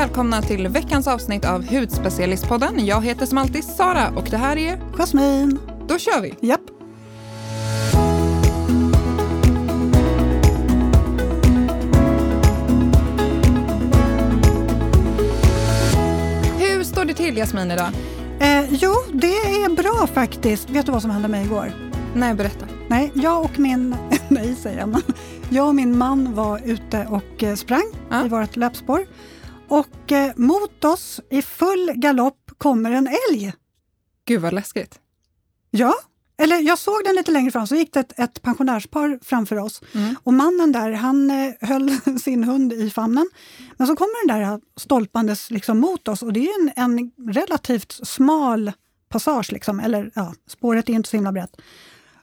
välkomna till veckans avsnitt av Hudspecialistpodden. Jag heter som alltid Sara och det här är... Jasmin. Då kör vi! Japp. Hur står det till Jasmin idag? Eh, jo, det är bra faktiskt. Vet du vad som hände mig igår? Nej, berätta. Nej, jag och min... Nej, säger jag. Jag och min man var ute och eh, sprang Ja. i vårt löpspår. Och eh, mot oss i full galopp kommer en älg. Gud vad läskigt. Ja, eller jag såg den lite längre fram, så gick det ett, ett pensionärspar framför oss. Mm. Och mannen där, han eh, höll sin hund i famnen. Men så kommer den där stolpandes liksom mot oss och det är en, en relativt smal passage, liksom, eller ja, spåret är inte så himla brett.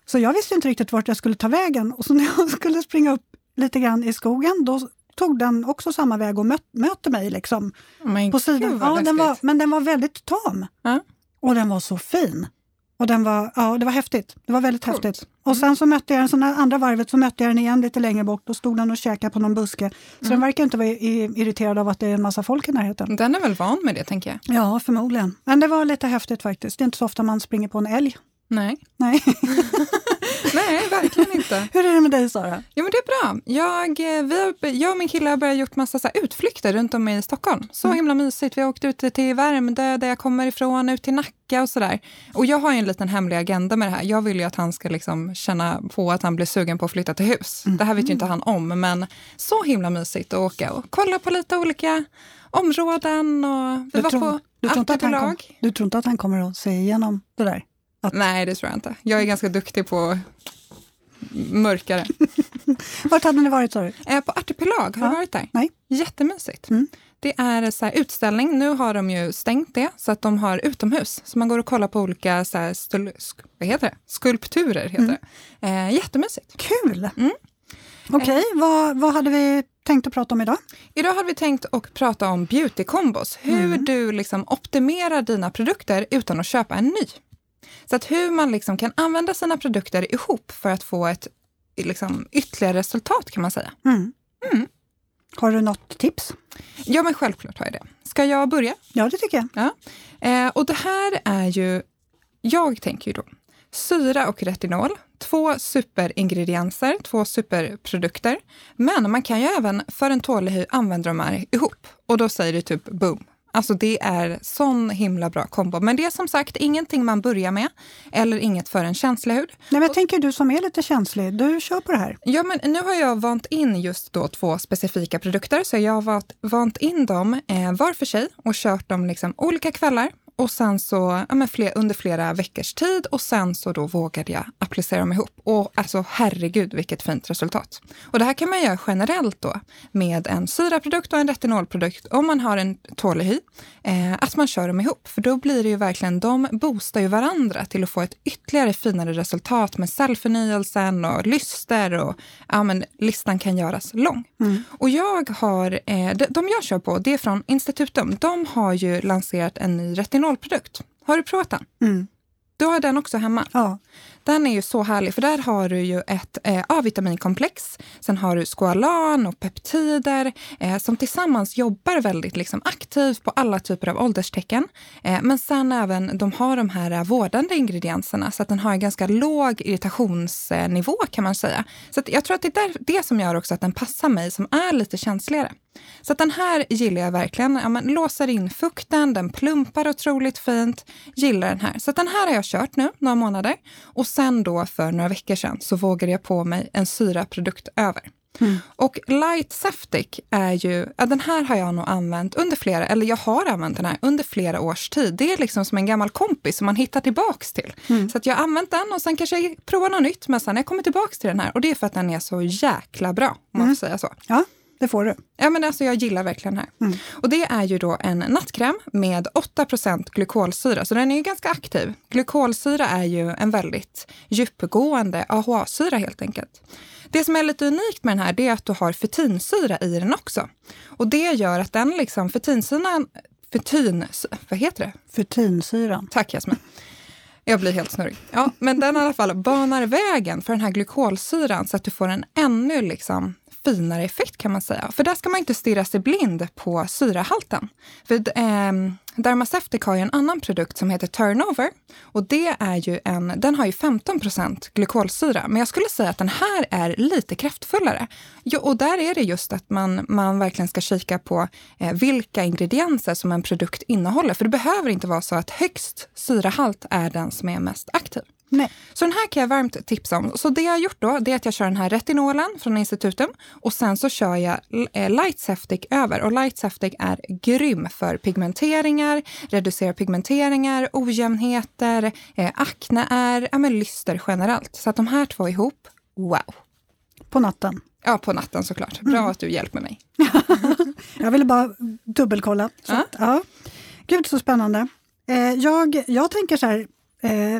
Så jag visste inte riktigt vart jag skulle ta vägen och så när jag skulle springa upp lite grann i skogen, då tog den också samma väg och möt, möter mig liksom Men på sidan. Ja, den var, men den var väldigt tam. Ja. Och den var så fin. Och den var, ja, det var häftigt. Det var väldigt Coolt. Mm. häftigt. Och sen så mötte jag den, så andra varvet så mötte jag den igen lite längre bort. Då stod den och käkade på någon buske. Så Mm. den verkar inte vara irriterad av att det är en massa folk i närheten. Den är väl van med det, tänker jag. Ja, förmodligen. Men det var lite häftigt faktiskt. Det är inte så ofta man springer på en älg. Nej, Nej. Nej verkligen inte. Hur är det med dig Sara? Jo, men det är bra. Jag, eh, vi har, jag och min kille har börjat gjort massa så utflykter runt om i Stockholm. Så himla mysigt. Vi har åkt ut till Värmdö, där jag kommer ifrån, ut till Nacka och sådär. Och jag har ju en liten hemlig agenda med det här. Jag vill ju att han ska liksom känna på att han blir sugen på att flytta till hus. Det här vet ju inte han om, men så himla mysigt att åka och kolla på lite olika områden. Och vi Du var tror- på Du tror, inte att han kom, du tror inte att han kommer att se igenom det där? Nej, det tror jag inte. Jag är ganska duktig på mörkare. Vart hade ni varit sa du? Eh, På Artipelag, har Ja. du varit där? Nej. Jättemysigt. Mm. Det är så här utställning. Nu har de ju stängt det, så att de har utomhus. Så man går och kollar på olika så här stul- vad heter det? skulpturer. Heter Mm. det. Eh, jättemysigt. Kul! Mm. Okej, vad, vad hade vi tänkt att prata om idag? Idag har vi tänkt att prata om beauty combos. Hur Mm. du liksom optimerar dina produkter utan att köpa en ny. Så att hur man liksom kan använda sina produkter ihop för att få ett liksom, ytterligare resultat kan man säga. Mm. Mm. Har du något tips? Ja, men självklart har jag det. Ska jag börja? Ja, det tycker jag. Ja. Eh, och det här är ju, jag tänker ju då, syra och retinol, två superingredienser, två superprodukter. Men man kan ju även för en tålig hy använda de här ihop. Och då säger det typ boom. Alltså det är sån himla bra kombo. Men det är som sagt ingenting man börjar med eller inget för en känslig hud. Nej, men jag tänker du som är lite känslig, du kör på det här. Ja, men nu har jag vant in just då två specifika produkter, så jag har vant, vant in dem eh, var för sig och kört dem liksom olika kvällar och sen så ja, men fler, under flera veckors tid och sen så då vågade jag applicera dem ihop. Och alltså herregud vilket fint resultat. Och det här kan man göra generellt då med en syraprodukt och en retinolprodukt om man har en tålig hy. Eh, att man kör dem ihop, för då blir det ju verkligen, de boostar ju varandra till att få ett ytterligare finare resultat med cellförnyelsen och lyster och ja, men listan kan göras lång. Och jag har, eh, de, de jag kör på, det är från Institutum. De har ju lanserat en ny retinolprodukt. Har du provat den? Mm. Du har den också hemma. Ja. Den är ju så härlig, för där har du ju ett eh, A-vitaminkomplex. Sen har du squalan och peptider eh, som tillsammans jobbar väldigt liksom, aktivt på alla typer av ålderstecken. Eh, men sen även, de har de här eh, vårdande ingredienserna så att den har en ganska låg irritationsnivå kan man säga. Så jag tror att det är där, det som gör också att den passar mig som är lite känsligare. Så den här gillar jag verkligen. Ja, men låser in fukten, den plumpar otroligt fint. Gillar den här. Så den här har jag kört nu några månader. Och sen då för några veckor sedan så vågade jag på mig en syraprodukt över. Och Light Septic är ju, ja, den här har jag nog använt under flera, eller jag har använt den här under flera års tid. Det är liksom som en gammal kompis som man hittar tillbaks till. Så att jag har använt den och sen kanske jag provar något nytt, men sen har jag kommit tillbaks till den här och det är för att den är så jäkla bra, om man får säga så. ja, det får du. Ja, men alltså jag gillar verkligen den här. Och det är ju då en nattkräm med 8% glykolsyra, så den är ju ganska aktiv. Glykolsyra är ju en väldigt djupgående AHA-syra helt enkelt. Det som är lite unikt med den här det är att du har fetinsyra i den också. Och det gör att den liksom, fetinsyran, fetin, vad heter det? Futinsyran. Tack Jasmin. Jag blir helt snurrig. Ja, men den i alla fall banar vägen för den här glykolsyran så att du får en ännu liksom finare effekt kan man säga. För där ska man inte stirra sig blind på syrahalten. För eh, Dermaceutic har ju en annan produkt som heter Turnover och det är ju en, den har ju 15% glykolsyra. Men jag skulle säga att den här är lite kraftfullare. Jo, och där är det just att man, man verkligen ska kika på eh, vilka ingredienser som en produkt innehåller. För det behöver inte vara så att högst syrahalt är den som är mest aktiv. Nej. Så den här kan jag varmt tipsa om. Så det jag har gjort då, det är att jag kör den här retinolen från instituten och sen så kör jag eh, Light Septic över. Och Light Septic är grym för pigmenteringar, reducerar pigmenteringar, ojämnheter, eh, akne är, ja men lyster generellt. Så att de här två ihop, wow! På natten? Ja, på natten såklart. Bra mm. att du hjälper mig. jag ville bara dubbelkolla. Så, ja. ja. Gud så spännande. Eh, jag, jag tänker så här, eh,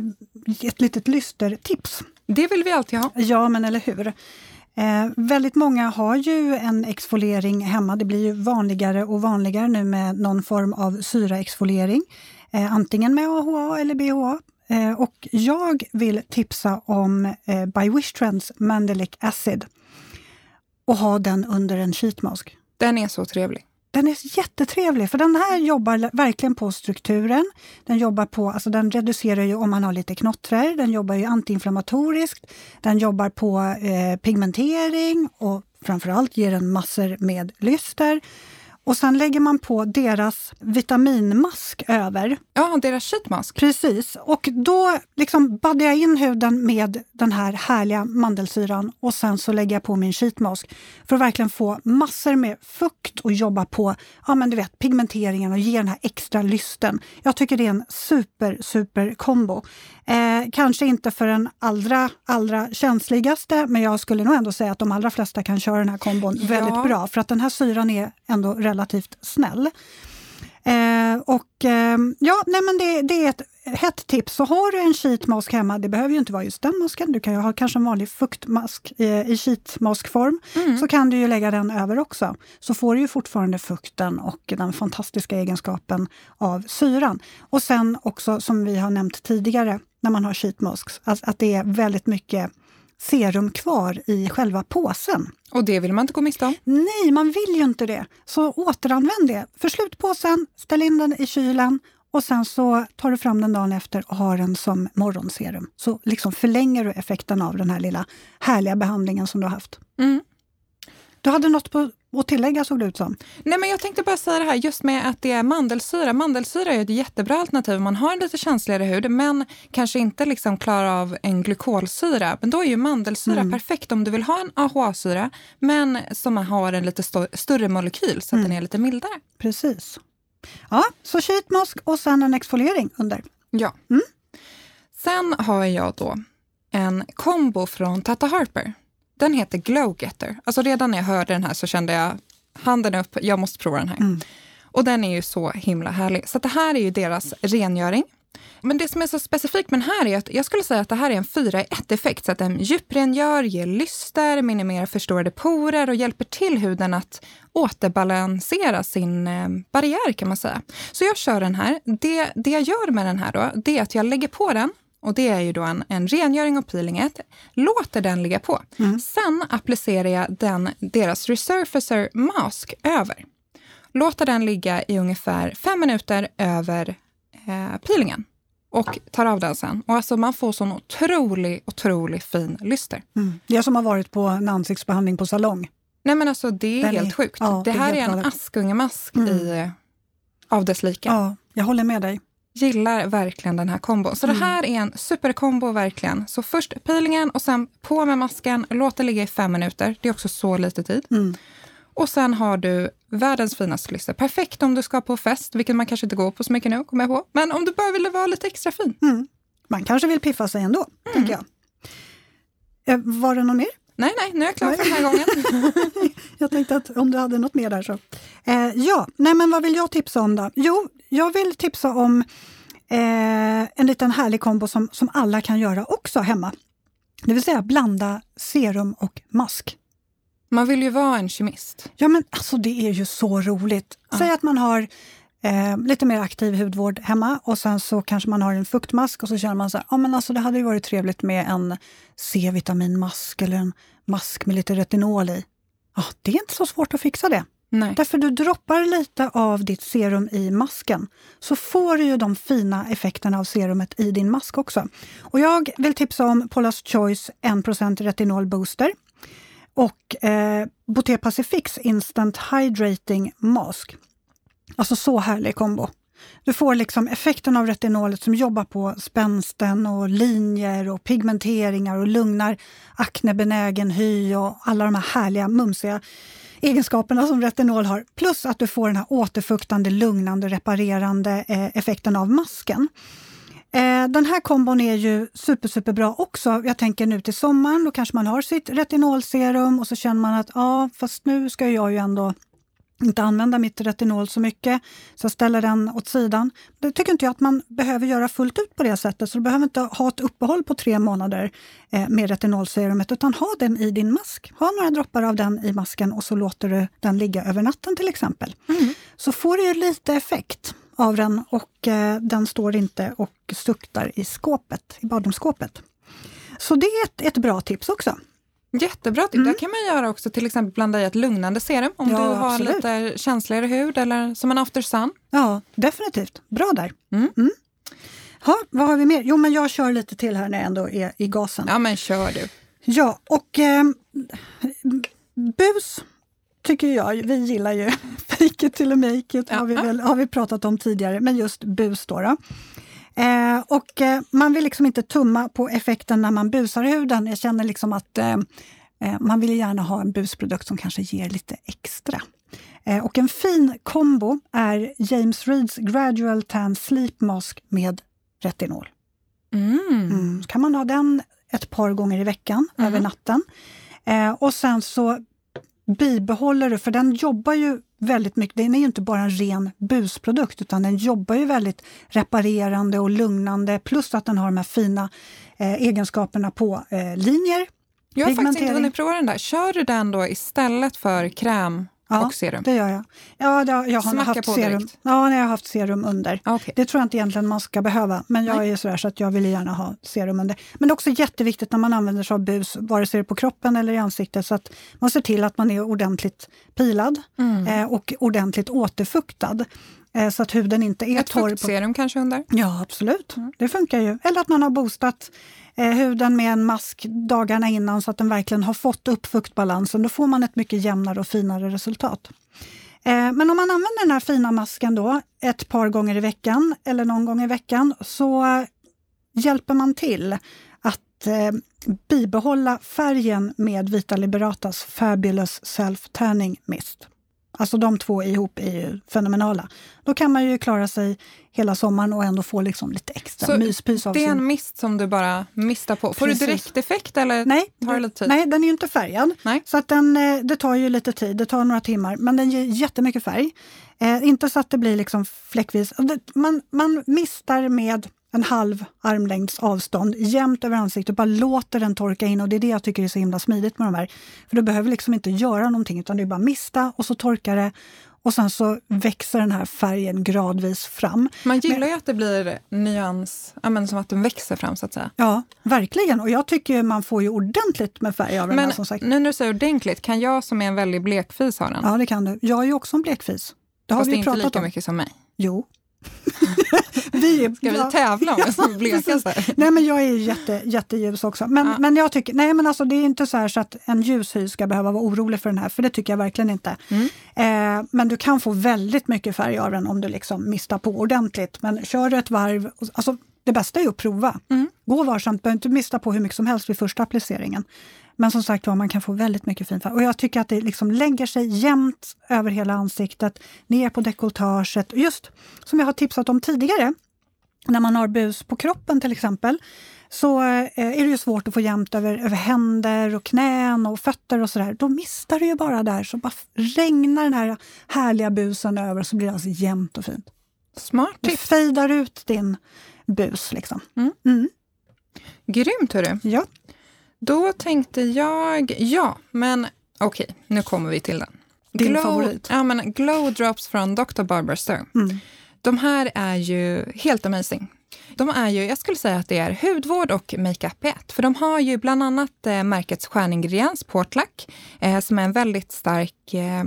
ett litet lystertips. Det vill vi alltid ha. Ja, men eller hur. Eh, väldigt många har ju en exfoliering hemma. Det blir ju vanligare och vanligare nu med någon form av syraexfoliering. Eh, antingen med AHA eller BHA. Eh, och jag vill tipsa om eh, By Wishtrends Mandelic Acid och ha den under en sheetmask. Den är så trevlig. Den är jättetrevlig, för den här jobbar verkligen på strukturen. Den jobbar på, alltså den reducerar ju om man har lite knottrar, den jobbar ju antiinflammatoriskt, den jobbar på eh, pigmentering och framförallt ger den massor med lyster. Och sen lägger man på deras vitaminmask över. Ja, deras sheetmask. Precis. Och då liksom baddar jag in huden med den här härliga mandelsyran och sen så lägger jag på min sheetmask för att verkligen få massor med fukt och jobba på ja, men du vet, pigmenteringen och ge den här extra lysten. Jag tycker det är en super, super kombo. Eh, kanske inte för den allra, allra känsligaste, men jag skulle nog ändå säga att de allra flesta kan köra den här kombon ja. väldigt bra, för att den här syran är ändå relativt snäll. Eh, och eh, ja, nej men det, det, är ett hett tips. Så har du en sheetmask hemma, det behöver ju inte vara just den masken, du kan ju ha kanske en vanlig fuktmask eh, i sheetmaskform, mm. så kan du ju lägga den över också. Så får du ju fortfarande fukten och den fantastiska egenskapen av syran. Och sen också, som vi har nämnt tidigare, när man har sheetmasks, att, att det är väldigt mycket serum kvar i själva påsen. Och det vill man inte gå miste om? Nej, man vill ju inte det. Så återanvänd det. Förslut påsen, ställ in den i kylen och sen så tar du fram den dagen efter och har den som morgonserum. Så liksom förlänger du effekten av den här lilla härliga behandlingen som du har haft. Mm. Du hade något på att tillägga såg det ut som. Nej, men jag tänkte bara säga det här just med att det är mandelsyra. Mandelsyra är ett jättebra alternativ om man har en lite känsligare hud men kanske inte liksom klarar av en glykolsyra. Men då är ju mandelsyra mm. perfekt om du vill ha en AHA-syra men som har en lite st större molekyl så att mm. den är lite mildare. Precis. Ja, så sheetmask och sen en exfoliering under. Ja. Mm. Sen har jag då en kombo från Tata Harper. Den heter Glowgetter. Alltså redan när jag hörde den här så kände jag handen upp, jag måste prova den här. Mm. Och den är ju så himla härlig. Så det här är ju deras rengöring. Men det som är så specifikt med den här är att jag skulle säga att det här är en 4 i 1 effekt. Så att den djuprengör, ger lyster, minimerar förstorade porer och hjälper till huden att återbalansera sin eh, barriär kan man säga. Så jag kör den här. Det, det jag gör med den här då, det är att jag lägger på den och det är ju då en, en rengöring och peeling 1. Låter den ligga på. Mm. Sen applicerar jag den, deras Resurfacer Mask över. Låter den ligga i ungefär fem minuter över eh, peelingen och tar av den sen. Och alltså man får sån otrolig, otrolig fin lyster. Mm. Det som har varit på en ansiktsbehandling på salong. Nej men alltså det är den helt är, sjukt. Ja, det, det här är en Askungemask mm. i, av dess like. Ja, jag håller med dig gillar verkligen den här kombon. Så mm. det här är en superkombo verkligen. Så först peelingen och sen på med masken, låt det ligga i fem minuter. Det är också så lite tid. Mm. Och sen har du världens finaste lyster. Perfekt om du ska på fest, vilket man kanske inte går på så mycket nu, kommer jag på. Men om du bara vill vara lite extra fin. Mm. Man kanske vill piffa sig ändå, mm. tycker jag. Eh, var det något mer? Nej, nej, nu är jag klar för den här gången. jag tänkte att om du hade något mer där så. Eh, ja, nej men vad vill jag tipsa om då? Jo, jag vill tipsa om eh, en liten härlig kombo som, som alla kan göra också hemma. Det vill säga blanda serum och mask. Man vill ju vara en kemist. Ja, men alltså det är ju så roligt. Ja. Säg att man har eh, lite mer aktiv hudvård hemma och sen så kanske man har en fuktmask och så känner man så här, ja men alltså det hade ju varit trevligt med en C-vitaminmask eller en mask med lite retinol i. Ja, det är inte så svårt att fixa det. Nej. Därför du droppar lite av ditt serum i masken, så får du ju de fina effekterna av serumet i din mask också. Och jag vill tipsa om Paula's Choice 1% retinol booster och eh, Boté Pacifics Instant Hydrating Mask. Alltså så härlig kombo. Du får liksom effekten av retinolet som jobbar på spänsten och linjer och pigmenteringar och lugnar aknebenägen hy och alla de här härliga mumsiga egenskaperna som retinol har. Plus att du får den här återfuktande, lugnande, reparerande eh, effekten av masken. Eh, den här kombon är ju super, superbra också. Jag tänker nu till sommaren, då kanske man har sitt retinolserum och så känner man att ja, fast nu ska jag ju ändå inte använda mitt retinol så mycket, så jag ställer den åt sidan. Det tycker inte jag att man behöver göra fullt ut på det sättet, så du behöver inte ha ett uppehåll på tre månader eh, med retinolserumet, utan ha den i din mask. Ha några droppar av den i masken och så låter du den ligga över natten till exempel. Mm. Så får du lite effekt av den och eh, den står inte och suktar i skåpet, i badrumsskåpet. Så det är ett, ett bra tips också. Jättebra tips. Mm. Det kan man göra också, till exempel blanda i ett lugnande serum om ja, du har absolut. lite känsligare hud eller som en after sun. Ja, definitivt. Bra där. Mm. Mm. Ha, vad har vi mer? Jo, men jag kör lite till här när jag ändå är i gasen. Ja, men kör du. Ja, och eh, bus tycker jag, vi gillar ju fake it till make it, ja. har, vi väl, har vi pratat om tidigare, men just bus då. då. Eh, och eh, man vill liksom inte tumma på effekten när man busar huden. Jag känner liksom att eh, eh man vill gärna ha en busprodukt som kanske ger lite extra. Eh, och en fin kombo är James Reeds Gradual Tan Sleep Mask med retinol. Mm. Mm. kan man ha den ett par gånger i veckan, mm. över natten. Eh, och sen så bibehåller du, för den jobbar ju väldigt mycket, den är ju inte bara en ren busprodukt utan den jobbar ju väldigt reparerande och lugnande plus att den har de här fina eh, egenskaperna på eh, linjer. Jag har faktiskt inte hunnit prova den där. Kör du den då istället för kräm ja, och serum? det gör jag. Ja, det, jag har Smacka haft på serum. direkt? Ja, jag har haft serum under. Okay. Det tror jag inte egentligen man ska behöva, men jag Nej. är sådär så att jag vill gärna ha serum under. Men det är också jätteviktigt när man använder sig av bus, vare sig det är på kroppen eller i ansiktet, så att man ser till att man är ordentligt pilad mm. eh, och ordentligt återfuktad eh, så att huden inte är Ett torr. Ett fuktserum kanske under? Ja, absolut. Mm. Det funkar ju. Eller att man har boostat Eh, huden med en mask dagarna innan så att den verkligen har fått upp fuktbalansen. Då får man ett mycket jämnare och finare resultat. Eh, men om man använder den här fina masken då ett par gånger i veckan eller någon gång i veckan så hjälper man till att eh, bibehålla färgen med Vita Liberatas Fabulous Self Tanning Mist. Alltså de två ihop är ju fenomenala. Då kan man ju klara sig hela sommaren och ändå få liksom lite extra så myspys av det är en mist som du bara mistar på. Får Precis. du direkt effekt eller nej, tar det lite tid? Nej, den är ju inte färgad. Nej. Så att den, eh, det tar ju lite tid, det tar några timmar, men den ger jättemycket färg. Eh, inte så att det blir liksom fläckvis. Man, man mistar med en halv armlängds avstånd jämnt över ansiktet och bara låter den torka in. Och Det är det jag tycker är så himla smidigt med de här. För du behöver liksom inte göra någonting utan det är bara mista och så torkar det och sen så växer den här färgen gradvis fram. Man gillar Men, ju att det blir nyans, ja, som att den växer fram så att säga. Ja, verkligen. Och jag tycker man får ju ordentligt med färg av den här som sagt. nu när du säger ordentligt, kan jag som är en väldig blekfis ha den? Ja, det kan du. Jag är ju också en blekfis. Det har Fast vi inte lika om. mycket som mig. Jo, vi, Ska vi tävla om vem som är blekast? Nej, men jag är jätte, jätteljus också. Men, ja. men jag tycker, nej, men alltså, det är inte så, så att en ljus hy ska behöva vara orolig för den här, för det tycker jag verkligen inte. Mm. Eh, men du kan få väldigt mycket färg av den om du liksom mistar på ordentligt. Men kör du ett varv, alltså, det bästa är att prova. Mm. Gå varsamt, behöver inte mista på hur mycket som helst vid första appliceringen. Men som sagt var, man kan få väldigt mycket fin färg. Och jag tycker att det liksom lägger sig jämnt över hela ansiktet, ner på dekolletaget. Just som jag har tipsat om tidigare, när man har bus på kroppen till exempel, så eh, är det ju svårt att få jämnt över, över händer och knän och fötter och sådär. Då mistar du ju bara där, så bara regnar den här härliga busen över så blir det alltså jämnt och fint. Smart tips! Du fejdar ut din bus liksom. Mm. Mm. Grymt hörru! Ja. Då tänkte jag, ja, men okej, okay, nu kommer vi till den. Din glow, favorit? Ja, men Glow Drops från Dr. Barbara Sturm. Mm. De här är ju helt amazing. De är ju, jag skulle säga att det är hudvård och makeup i ett. För de har ju bland annat eh, märkets stjärningrediens Portlack eh, som är en väldigt stark eh,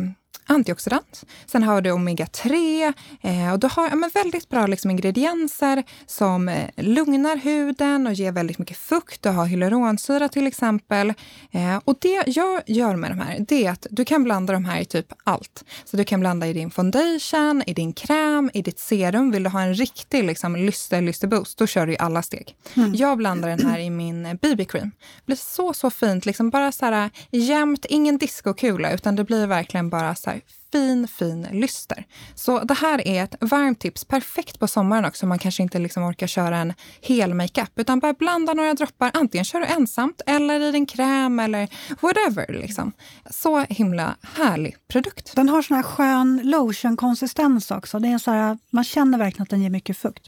antioxidant. Sen har du omega-3 eh, och du har ja, men väldigt bra liksom, ingredienser som eh, lugnar huden och ger väldigt mycket fukt. Du har hyaluronsyra till exempel. Eh, och det jag gör med de här, det är att du kan blanda de här i typ allt. Så du kan blanda i din foundation, i din kräm, i ditt serum. Vill du ha en riktig liksom, lyster, lyster boost, då kör du i alla steg. Mm. Jag blandar den här i min BB-cream. Det blir så, så fint. Liksom bara så här jämnt, ingen discokula, utan det blir verkligen bara så här fin, fin lyster. Så det här är ett varmt tips. Perfekt på sommaren också om man kanske inte liksom orkar köra en hel makeup. Utan bara blanda några droppar. Antingen kör du ensamt eller i din kräm eller whatever. Liksom. Så himla härlig produkt. Den har sån här skön lotion-konsistens också. Det är så här, man känner verkligen att den ger mycket fukt.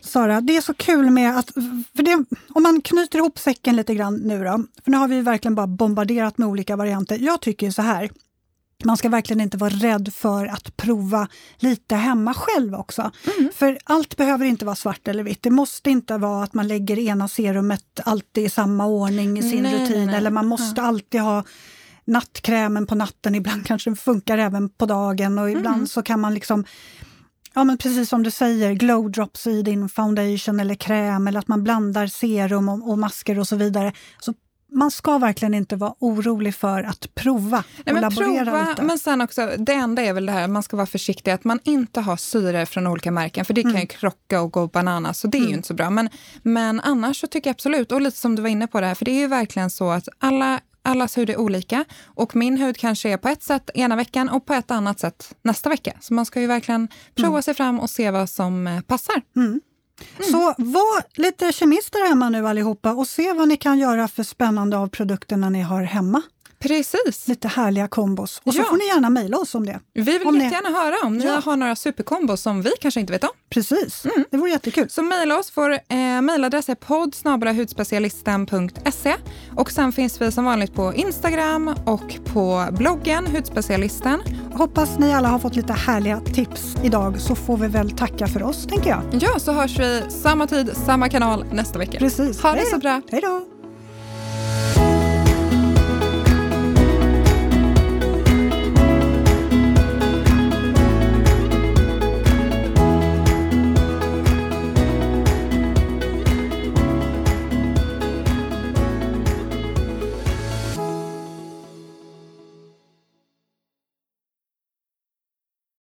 Sara, det är så kul med att... För det, om man knyter ihop säcken lite grann nu då. För nu har vi verkligen bara bombarderat med olika varianter. Jag tycker så här man ska verkligen inte vara rädd för att prova lite hemma själv också. Mm. För allt behöver inte vara svart eller vitt. Det måste inte vara att man lägger ena serumet alltid i samma ordning i sin nej, rutin nej. eller man måste ja. alltid ha nattkrämen på natten. Ibland kanske den funkar även på dagen och ibland mm. så kan man liksom Ja men precis som du säger, glow drops i din foundation eller kräm eller att man blandar serum och, och masker och så vidare. Så man ska verkligen inte vara orolig för att prova och Nej, men laborera prova, lite. Men sen också, det enda är väl det här man ska vara försiktig, att man inte har syre från olika märken, för det mm. kan ju krocka och gå bananas, så det är mm. ju inte så bra. Men, men annars så tycker jag absolut, och lite som du var inne på det här, för det är ju verkligen så att alla allas hud är olika och min hud kanske är på ett sätt ena veckan och på ett annat sätt nästa vecka. Så man ska ju verkligen prova mm. sig fram och se vad som eh, passar. Mm. Så var lite kemister hemma nu allihopa och se vad ni kan göra för spännande av produkterna ni har hemma. Precis. Lite härliga kombos. Och så får ni gärna mejla oss om det. Vi vill om jättegärna ni... höra om ni ja. har några superkombos som vi kanske inte vet om. Precis, mm. det vore jättekul. Så mejla oss. Vår eh, mejladress är podd och sen finns vi som vanligt på Instagram och på bloggen Hudspecialisten. Hoppas ni alla har fått lite härliga tips idag så får vi väl tacka för oss, tänker jag. Ja, så hörs vi samma tid, samma kanal nästa vecka. Precis. Ha det så bra. Hej då.